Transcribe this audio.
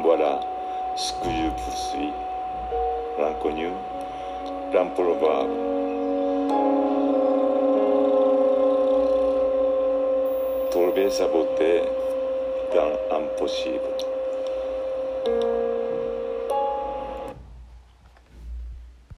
Voilà ce que je poursuis. L'inconnu, l'improbable. Trouver sa beauté dans l'impossible.